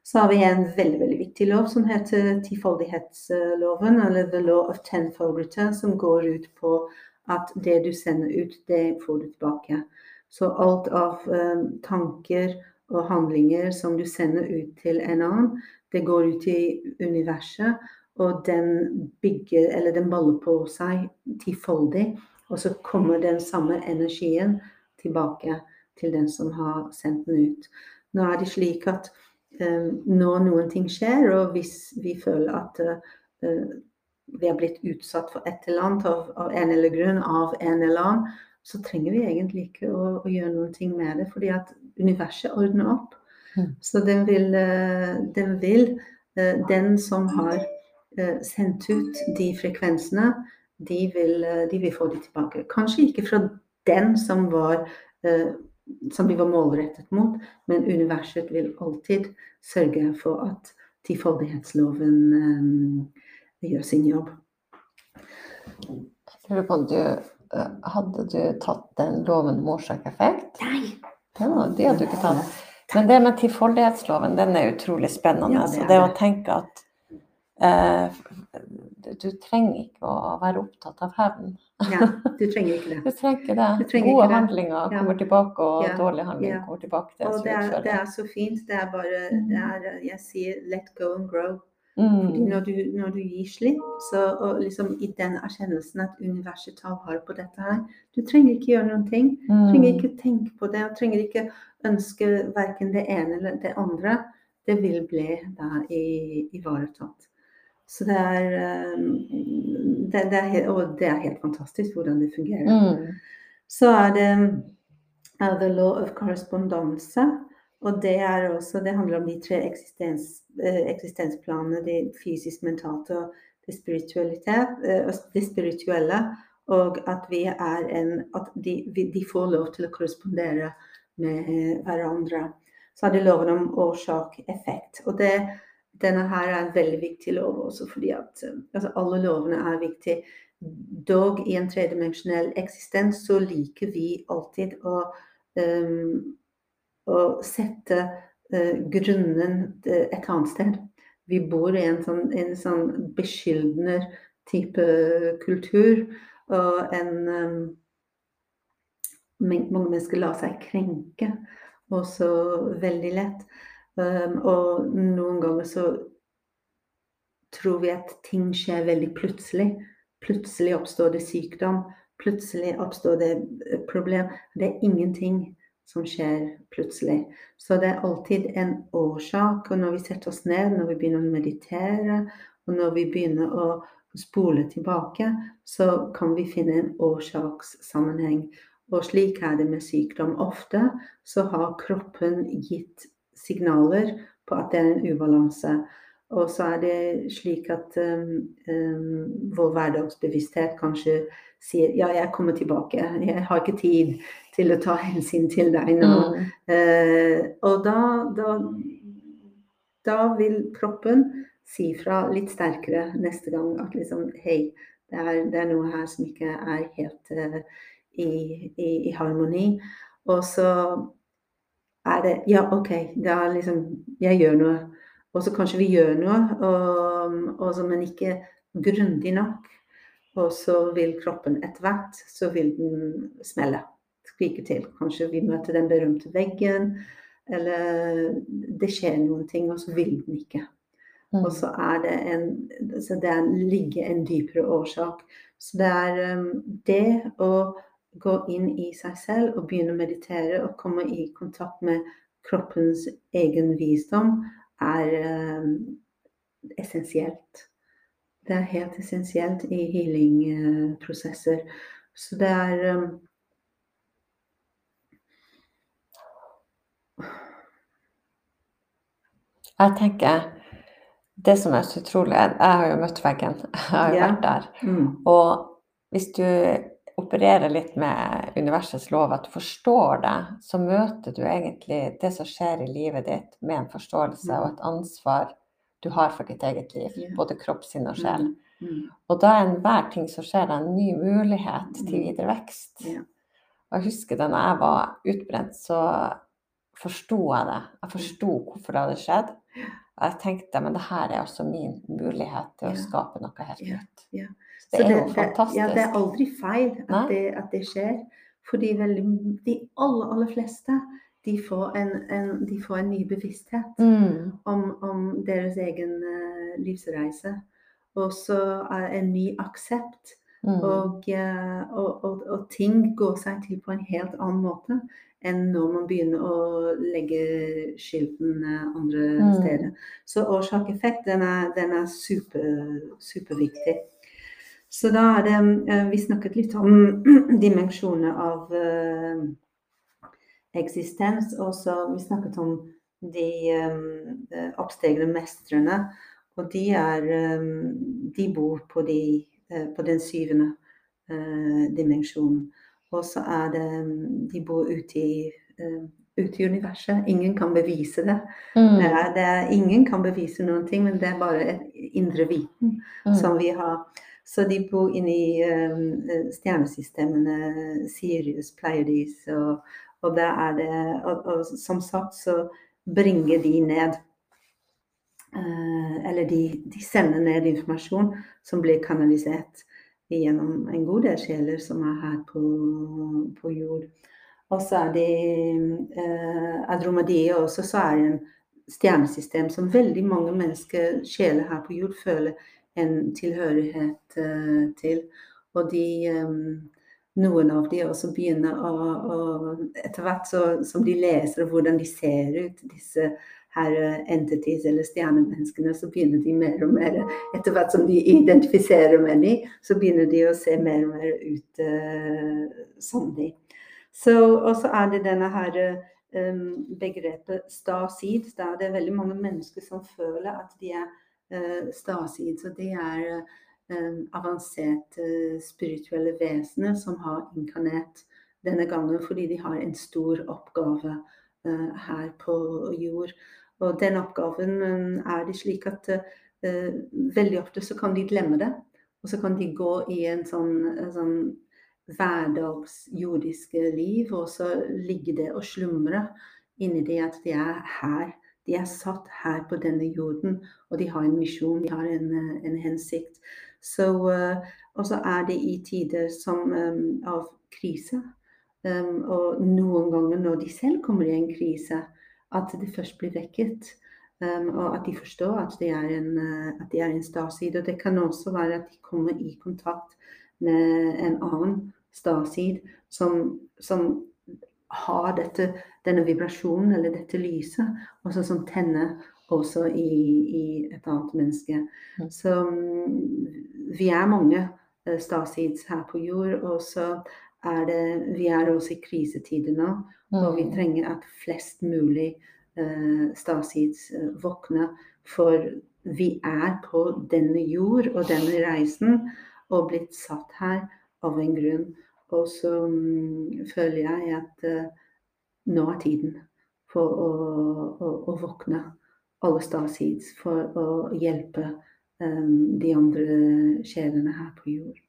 Så har vi en veldig veldig viktig lov som heter tifoldighetsloven, eller The Law of Tenfold Return, som går ut på at det du sender ut, det får du tilbake. Så alt av um, tanker og handlinger som du sender ut til en annen, det går ut i universet, og den bygger, eller den baller på seg tifoldig. Og så kommer den samme energien tilbake til den som har sendt den ut. Nå er det slik at um, når noen ting skjer, og hvis vi føler at uh, vi har blitt utsatt for et eller annet av, av, en eller grunn av en eller annen, så trenger vi egentlig ikke å, å gjøre noen ting med det, fordi at universet ordner opp. Mm. Så den vil, uh, den, vil uh, den som har sendt ut de frekvensene, de vil, de vil, få de tilbake. Kanskje ikke fra den som var som vi var målrettet mot, men universet vil alltid sørge for at tifoldighetsloven um, gjør sin jobb. Jeg lurer på om du eh, Hadde du tatt den loven om årsak-effekt? Nei. Ja, det hadde du ikke tatt. Men det med tilfoldighetsloven, den er utrolig spennende. Ja, det, er det. det å tenke at eh, du trenger ikke å være opptatt av hevn. Ja, du trenger ikke det. [LAUGHS] Du trenger det. Trenger Gode handlinger ja. kommer tilbake, og ja. dårlige handlinger kommer tilbake. til og det er, det er, så fint. Det er bare det mm. er, Jeg sier 'let go and grow'. Mm. Når, du, når, du, gir slipp, så og liksom i den erkjennelsen at universet tar vare på dette her Du trenger ikke gjøre noen ting. Du mm. trenger ikke tenke på det. Du trenger ikke ønske verken det ene eller det andre. Det vil bli da ivaretatt. Så det er, eh, det, det er Og det er helt fantastisk hvordan det fungerer. Mm. Så er det uh, the law of correspondanse. Og det også, det handler om de tre eksistens, uh, eksistensplanene. Det fysisk, mentalt og det, det spirituelle. Og at en At de, de, får lov til å korrespondere med hverandre. Så er det loven om årsak-effekt. Og det denne her er en veldig viktig lov også fordi at eh, altså alle lovene er viktige. Dog i en tredimensjonell eksistens så liker vi alltid å, um, å sette uh, grunnen et annet sted. Vi bor i en sånn, en sånn beskyldner type kultur. Og en um, Mange mennesker lar seg krenke også veldig lett. Um, og noen ganger så tror vi at ting skjer veldig plutselig. Plutselig oppstår det sykdom. Plutselig oppstår det eh, problem. Det er ingenting som skjer plutselig. Så det er alltid en årsak. Og når vi setter oss ned, når vi begynner å meditere, og når vi begynner å spole tilbake, så kan vi finne en årsakssammenheng. Og slik er det med sykdom. Ofte så har kroppen gitt signaler på at det er en ubalanse. Og så er det slik at um, um, vår hverdagsbevissthet kanskje sier ja, jeg kommer tilbake, jeg har ikke tid til å ta hensyn til deg nå. Mm. Uh, og da, da, da, vil kroppen si fra litt sterkere neste gang at liksom hei, det er, det er noe her som ikke er helt uh, i, i, i harmoni. Og så er det Ja, OK, da liksom Jeg gjør noe. Og så kanskje vi gjør noe, og, og så, men ikke grundig nok. Og så vil kroppen etter hvert så vil den smelle. Skrike til. Kanskje vi møter den berømte veggen. Eller det skjer noen ting, og så vil den ikke. Mm. Og så er det en Så det ligger en dypere årsak. Så det er um, det å gå inn i seg selv og begynne å meditere og komme i kontakt med kroppens egen visdom, er eh, essensielt. Det er helt essensielt i healingprosesser. Så det er um, Jeg tenker det som er så utrolig jeg har jo møtt veggen. Jeg har jo Ja. vært der. Mm. Og hvis du opererer litt med universets lov, at du forstår det, så møter du egentlig det som skjer i livet ditt med en forståelse og et ansvar du har for ditt eget liv. Både kropp, sinn og sjel. Mm. Mm. Og da er enhver ting som skjer, en ny mulighet til Mm. videre vekst. Og jeg husker da jeg var utbrent, så forsto jeg det. Jeg forsto hvorfor det hadde skjedd. Og jeg tenkte men det her er altså min mulighet til å skape noe helt nytt. Ja. ja. det er jo fantastisk. Ja, det er aldri feil at det, at det skjer. Fordi veldig, de aller, aller fleste de får en, en, de får en ny bevissthet Mm. om, om deres egen uh, livsreise. Og så er en ny aksept. Mm. Og, uh, og, og, og ting går seg til på en helt annen måte enn når man begynner å legge skylden eh, andre Mm. steder. Så årsak-effekt, den er, den er super, superviktig. Så da er det eh, Vi snakket litt om [CLEARS THROAT] dimensjoner av eh, eksistens, og så vi snakket om de oppstegende oppstegne mestrene. Og de er De bor på, de, på den syvende dimensjonen. Og så er det De bor ute i, eh, ute i universet. Ingen kan bevise det. Mm. Det er, det ingen kan bevise noen ting, men det er bare et indre viten Mm. som vi har. Så de bor inni i stjernesystemene, Sirius, Pleiades, og, og der er det og, og som sagt så bringer de ned eh, Eller de, de sender ned informasjon som blir kanalisert gjennom en god del sjeler som er her på, på jord. Og så er det eh, Adromadiet også, så er det en stjernesystem som veldig mange mennesker, sjeler her på jord, føler en tilhørighet eh, til. Og de eh, Noen av de også begynner å, å Etter hvert så, som de leser hvordan de ser ut, disse her eh, entities eller stjernemenneskene, så begynner de mer og mer Etter hvert som de identifiserer med dem, så begynner de å se mer og mer ut uh, som de. Så, og så er det denne her um, begrepet stasid, Da er veldig mange mennesker som føler at de er uh, stasid. Så de er uh, avanserte spirituelle vesener som har inkarnert denne gangen fordi de har en stor oppgave her på jord. Og den oppgaven er det slik at uh, veldig ofte så kan de glemme det. Og så kan de gå i en sånn, en sånn hverdags jordiske liv, og så ligger det og slumrer inni det at de er her. De er satt her på denne jorden, og de har en misjon, de har en, en hensikt. Så, uh, og så er det i tider som, um, av krise, um, og noen ganger når de selv kommer i en krise, at det først blir vekket. Um, og at de forstår at de er en, uh, at de er en starseed. Og det kan også være at de kommer i kontakt med en annen starseed som, som har dette, denne vibrasjonen eller dette lyset, og som tenner også i, i et annet menneske. Mm. Så um, vi er mange uh, her på jord, og så er det Vi er også i krisetider nå, og vi Mm. trenger at flest mulig uh, starseeds uh, våkner, for vi er på denne jord og denne reisen og blitt satt her av en grunn. Og så um, føler jeg at uh, nå er tiden for å, å, å våkne alle starseeds for å hjelpe um, de andre sjelene her på jord.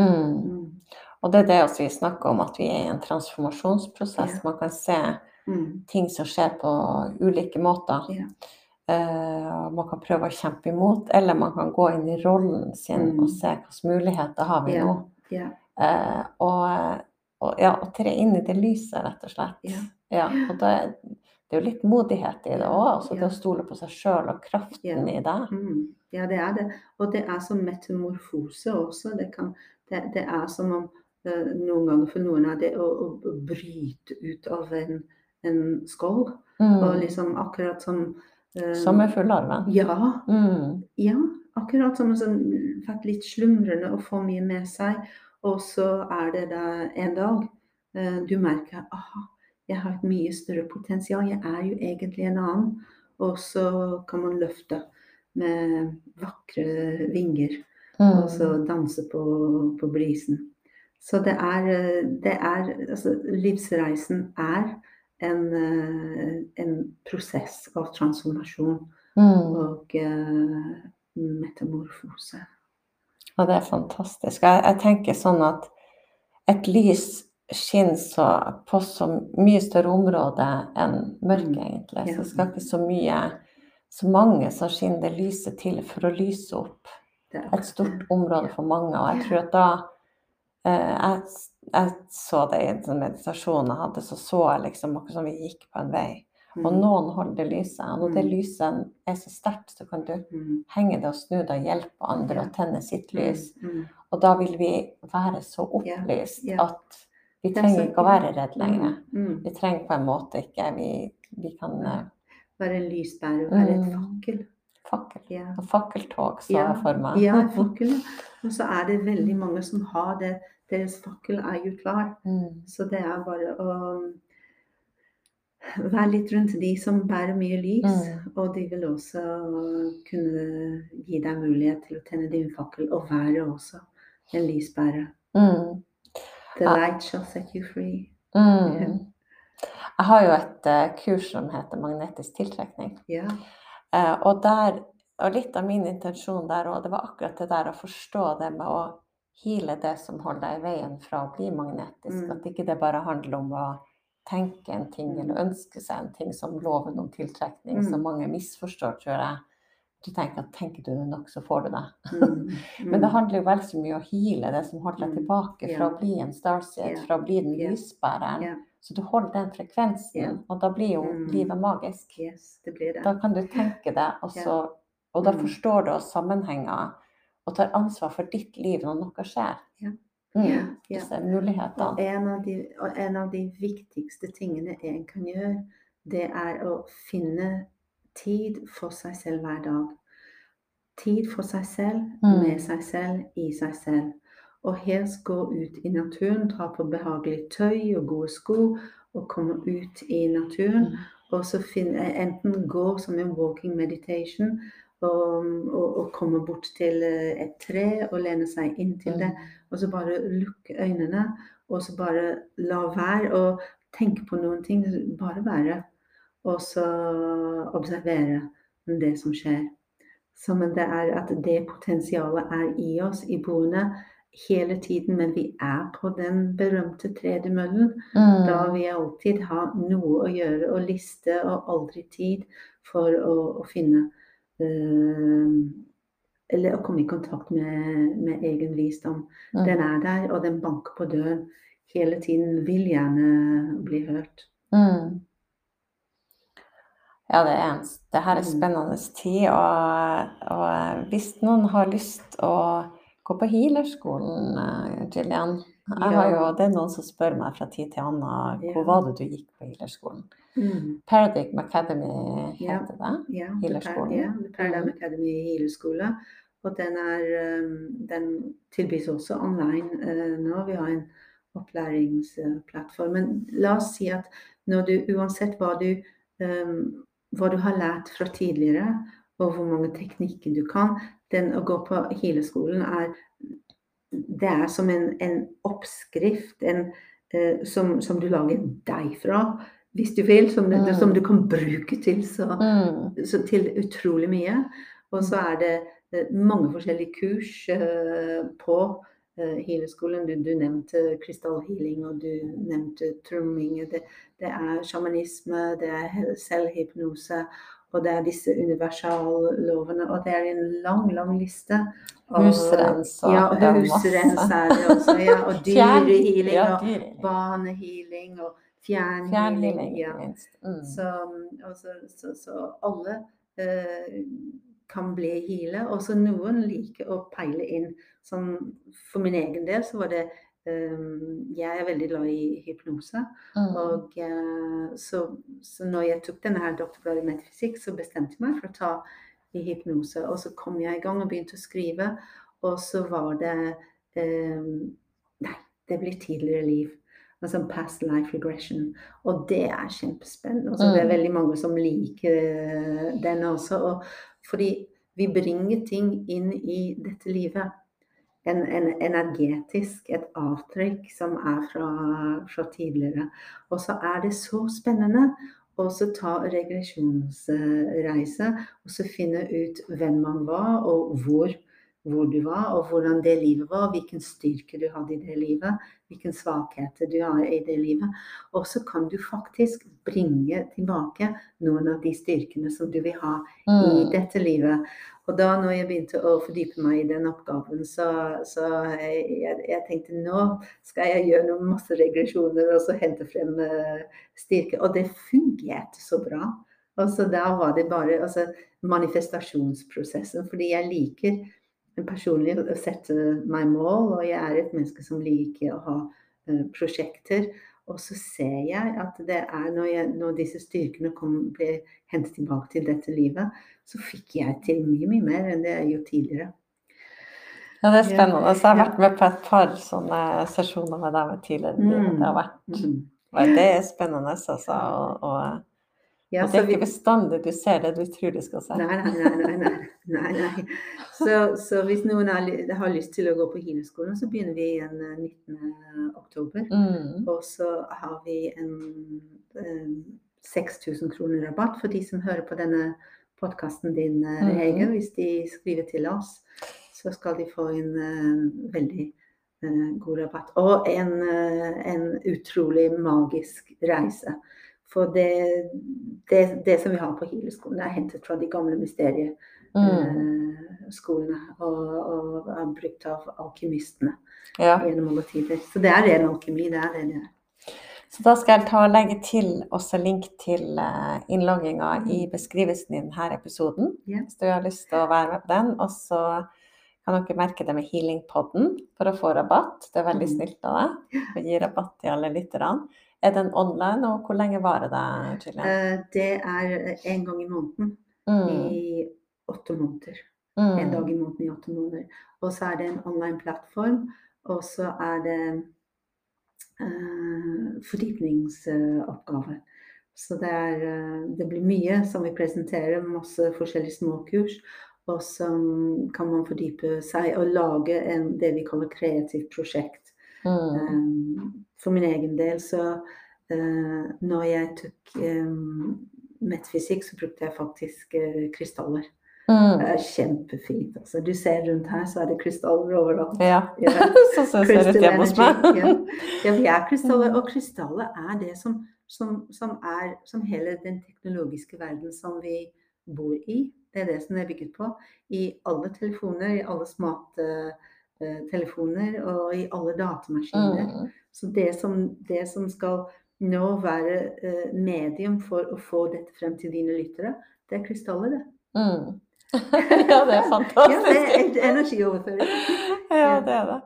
Mm. Og det er det også vi snakker om, at vi er i en transformasjonsprosess. Ja. Man kan se Mm. ting som skjer på ulike måter. Ja. Uh, man kan prøve å kjempe imot, eller man kan gå inn i rollen sin Mm. og se hvilke muligheter har vi Ja. nå. Ja. Uh, og, og ja, og tre inn i det lyset, rett og slett. Ja. Ja, og det, det er jo litt modighet i det òg. Altså det å stole på seg sjøl og kraften Ja. i det. Mm. ja, det er det. Og det er som metamorfose også. Det, kan, det, det er som om noen ganger for noen er det å, å, bryte ut av en, en skål. Og Mm. liksom akkurat som eh, arve? Ja, Mm. ja. Akkurat som sånn, vært litt slumrende og få mye med seg. Og så er det da en dag eh, du merker aha, jeg har et mye større potensial. Jeg er jo egentlig en annen. Og så kan man løfte med vakre vinger. Mm. Og så danse på, på brisen. Så det er, det er altså, Livsreisen er en, en prosess av transformasjon Mm. og uh, metamorfose. Og det er fantastisk. Jeg, jeg tenker sånn at et lys skinner så, på så mye større område enn mørket, Mm. egentlig. Så skal ikke så mye Så mange som skinner det lyset til for å lyse opp et stort område for mange. Og jeg tror at da jeg, jeg så det i en sånn meditasjon jeg hadde, så så jeg liksom akkurat som vi gikk på en vei. Og Mm. noen holder lyset. Og når det Mm. lyset er så sterkt, så kan du Mm. henge det og snu det og hjelpe andre Ja. å tenne sitt lys. Mm. Mm. Og da vil vi være så Ja, opplyst ja. at vi er trenger ikke å være redd lenger. Mm. Mm. Vi trenger på en måte ikke Vi, vi kan eh, Være en lysbærer, være et Mm. fakkel. Fakkel. Ja. Og fakkeltog, så Ja, jeg for meg. Ja, [LAUGHS] fakkel. Og så er det veldig mange som har det. Deres fakkel er jo klar. Mm. Så det er bare å være litt rundt de som bærer mye lys. Mm. Og de vil også kunne gi deg mulighet til å tenne din fakkel og være også en lysbærer. Mm. The Ja. light shall set you free. Mm. Jeg har jo et uh, kurs som heter magnetisk tiltrekning. Ja. Eh, og, der, og litt av min intensjon der òg, det var akkurat det der å forstå det med å hile det som holder deg i veien fra å bli magnetisk. Mm. At ikke det bare handler om å tenke en ting Mm. eller ønske seg en ting som loven om tiltrekning, Mm. som mange misforstår, tror jeg. Du tenker at tenker du det nok, så får du det. [LAUGHS] Mm. Men det handler jo vel så mye om å heale det som holder deg Mm. tilbake fra yeah. å bli en starseed, yeah. fra å bli den lysbæreren. Yeah. Så du holder den frekvensen, og da blir jo Mm. livet magisk. Yes, det blir det. Da kan du tenke det, og, [LAUGHS] så, og da Mm. forstår du sammenhenger og tar ansvar for ditt liv når noe skjer. Ja. Mm. Disse Og mulighetene. en av, de, og en av de viktigste tingene en kan gjøre, det er å finne tid for seg selv hver dag. Tid for seg selv, Mm. med seg selv, i seg selv. Og helst gå ut i naturen, ta på behagelig tøy og gode sko, og komme ut i naturen. Mm. Og så finne, enten gå som en walking meditation, og, og, og komme bort til eh, et tre og lene seg inn til det. Og så bare lukke øynene, og så bare la være å tenke på noen ting. Bare være. Og så observere det som skjer. Så men det er at det potensialet er i oss, i boende, hele tiden. Men vi er på den berømte tredemøllen. Mm. Da jeg alltid ha noe å gjøre og liste, og aldri tid for å, å finne øh, Eller å komme i kontakt med, med egen visdom. Mm. Den er der, og den banker på døren hele tiden. Vil gjerne bli hørt. Mm. Ja, det er en, det her er Mm. spennende tid, og, og hvis noen har lyst å gå på healerskolen, Jillian Gillian jeg har jo, Det er noen som spør meg fra tid til annen hvor var det du gikk på healerskolen. Mm. Paradigm Academy heter det. Ja, Healerskolen. Ja, Paradigm Mm. Academy healerskole. Og den, er, den tilbys også online nå. Vi har en opplæringsplattform. Men la oss si at når du, uansett hva du, um, hva du har lært fra tidligere, og hvor mange teknikker du kan, den å gå på healerskolen er det er som en, en oppskrift en, eh, som, som du lager deg fra, hvis du vil. Som, Mm. som du kan bruke til, så, Mm. så til utrolig mye. Og så er det eh, mange forskjellige kurs eh, på healerskolen. Du, du nevnte krystallhealing, og du nevnte trumming. Det, det er sjamanisme, det er selvhypnose. Og det er disse universallovene. Og det er en lang, lang liste. Husrens og ja, det husrens er det også. Ja, og [LAUGHS] dyrehealing ja, og dyrehealing. banehealing og fjernhealing. Fjern Ja. Mm. Så, så, så, så alle eh, kan bli healer. Og så noen liker å peile inn. Sånn, for min egen del så var det um, Jeg er veldig glad i hypnose. Mm. Og uh, så, så når jeg tok denne her doktorgraden i metafysikk, så bestemte jeg meg for å ta i hypnose. Og så kom jeg i gang og begynte å skrive. Og så var det um, Nei, det blir tidligere liv. Altså past life regression. Og det er kjempespennende. Altså, Det er Mm. veldig mange som liker eh, den også. Og fordi vi bringer ting inn i dette livet. En, en energetisk, et avtrykk som er fra, fra tidligere. Og så er det så spennende å ta regresjonsreise og så finne ut hvem man var, og hvor hvor du var, og hvordan det livet var, og hvilken styrke du hadde i det livet, hvilken svakheter du har i det livet. Og så kan du faktisk bringe tilbake noen av de styrkene som du vil ha mm. i dette livet. Og da når jeg begynte å fordype meg i den oppgaven, så, så jeg, jeg, tenkte nå skal jeg gjøre noen masse regresjoner og så hente frem uh, styrke. Og det fungerte så bra. Og så da var det bare altså, manifestasjonsprosessen, fordi jeg liker personlig å sette meg mål, og jeg er et menneske som liker å ha uh, prosjekter. Og så ser jeg at det er når, jeg, når disse styrkene kom, ble hentet tilbake til dette livet, så fikk jeg til mye, mye mer enn det jeg gjorde tidligere. Ja, det er spennende. Så jeg har vært med på et par sånne sesjoner med deg tidligere. Mm. Det har vært mm. Det er spennende, altså. Og, og ja, det er ikke bestandig du ser det du tror du skal se. Nei, nei, nei. nei, nei, nei. Så, så, hvis noen har, har, lyst til å gå på kinoskolen, så begynner vi igjen 19. Eh, oktober. Mm. Og så har vi en, en 6000 kroner rabatt for de som hører på denne podkasten din, Hege. mm. Hvis de skriver til oss, så skal de få en uh, veldig uh, god rabatt. Og en, uh, en utrolig magisk reise. For det, det, det, som vi har på Hileskolen, er hentet fra de gamle mysterieskolene. Mm. Og, og, er brukt av alkymistene ja. gjennom alle tider. Så det er ren alkymi. Det er det det er. Så da skal jeg ta og legge til også link til eh, innlogginga i beskrivelsen i denne episoden. Yeah. Hvis du har lyst til å være med på den. Og så kan dere merke det med Healingpodden for å få rabatt. Det er veldig mm. snilt av deg å gi rabatt til alle lytterne. Er den online, og hvor lenge varer det? Gillian? Eh, det er en gang i måneden mm. i åtte måneder. Mm. En dag i måneden i åtte måneder. Og så er det en online plattform, og så er det uh, fordypningsoppgave. Så det, er, det blir mye som vi presenterer, masse forskjellige småkurs. Og så kan man fordype seg og lage en, det vi kaller kreativt prosjekt. Mm. Um, for min egen del så uh, Når jeg tok um, metafysikk, så brukte jeg faktisk uh, krystaller. Mm. Det er kjempefint. Altså. Du ser rundt her, så er det krystaller overalt. Ja, ja. [LAUGHS] sånn ser det ut hjemme hos meg. ja. ja, vi er krystaller. Og krystaller er det som, som, som, er som hele den teknologiske verden som vi bor i. Det er det som det er bygget på. I alle telefoner, i alle smarte uh, telefoner og i alle datamaskiner. Mm. Så det som, det som skal nå være uh, medium for å få dette frem til dine lyttere, det er krystaller, det. Mm. [LAUGHS] ja, det er fantastisk. ja, det er energioverføring. [LAUGHS] ja, det er det.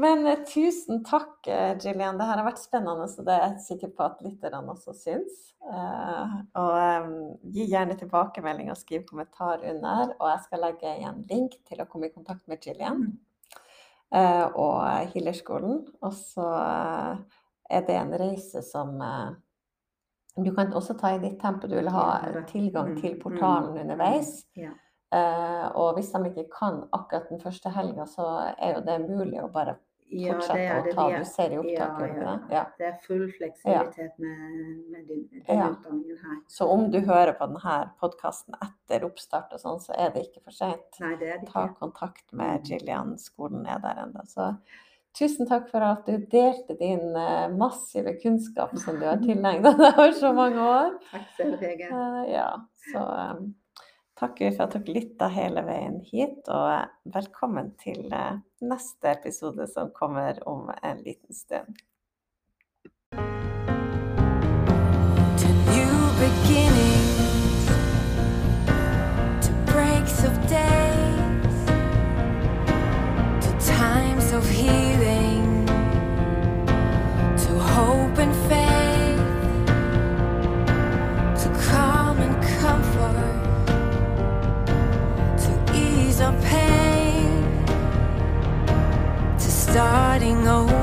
Men uh, tusen takk, Jillian. Gillian. Det her har vært spennende, så det er jeg sikker på at lytterne også syns. Uh, og um, gi gjerne tilbakemelding og skriv kommentar under. Og jeg skal legge igjen link til å komme i kontakt med Gillian. Mm. Eh, og Hillerskolen. Og så eh, er det en reise som eh, du kan også ta i ditt tempo. Du vil ha tilgang til mm, portalen mm, underveis. og hvis de ikke kan akkurat den første helga, så er jo det mulig å bare ja, det er det. Ta, du ser i opptaket. Ja, ja. ja, Det er full fleksibilitet med, med din, den utdanningen her. Så om du hører på denne podkasten etter oppstart og sånn, så er det ikke for sent. Nei, det er det ikke. Ta kontakt med Jillian, skolen er der ennå. Så tusen takk for at du delte din uh, massive kunnskap som du har [LAUGHS] tilegnet deg over så mange år. Takk selv, Hege. Uh, ja, så um, Takk for at dere lytta hele veien hit, og velkommen til eh, neste episode som kommer om en liten stund. starting over.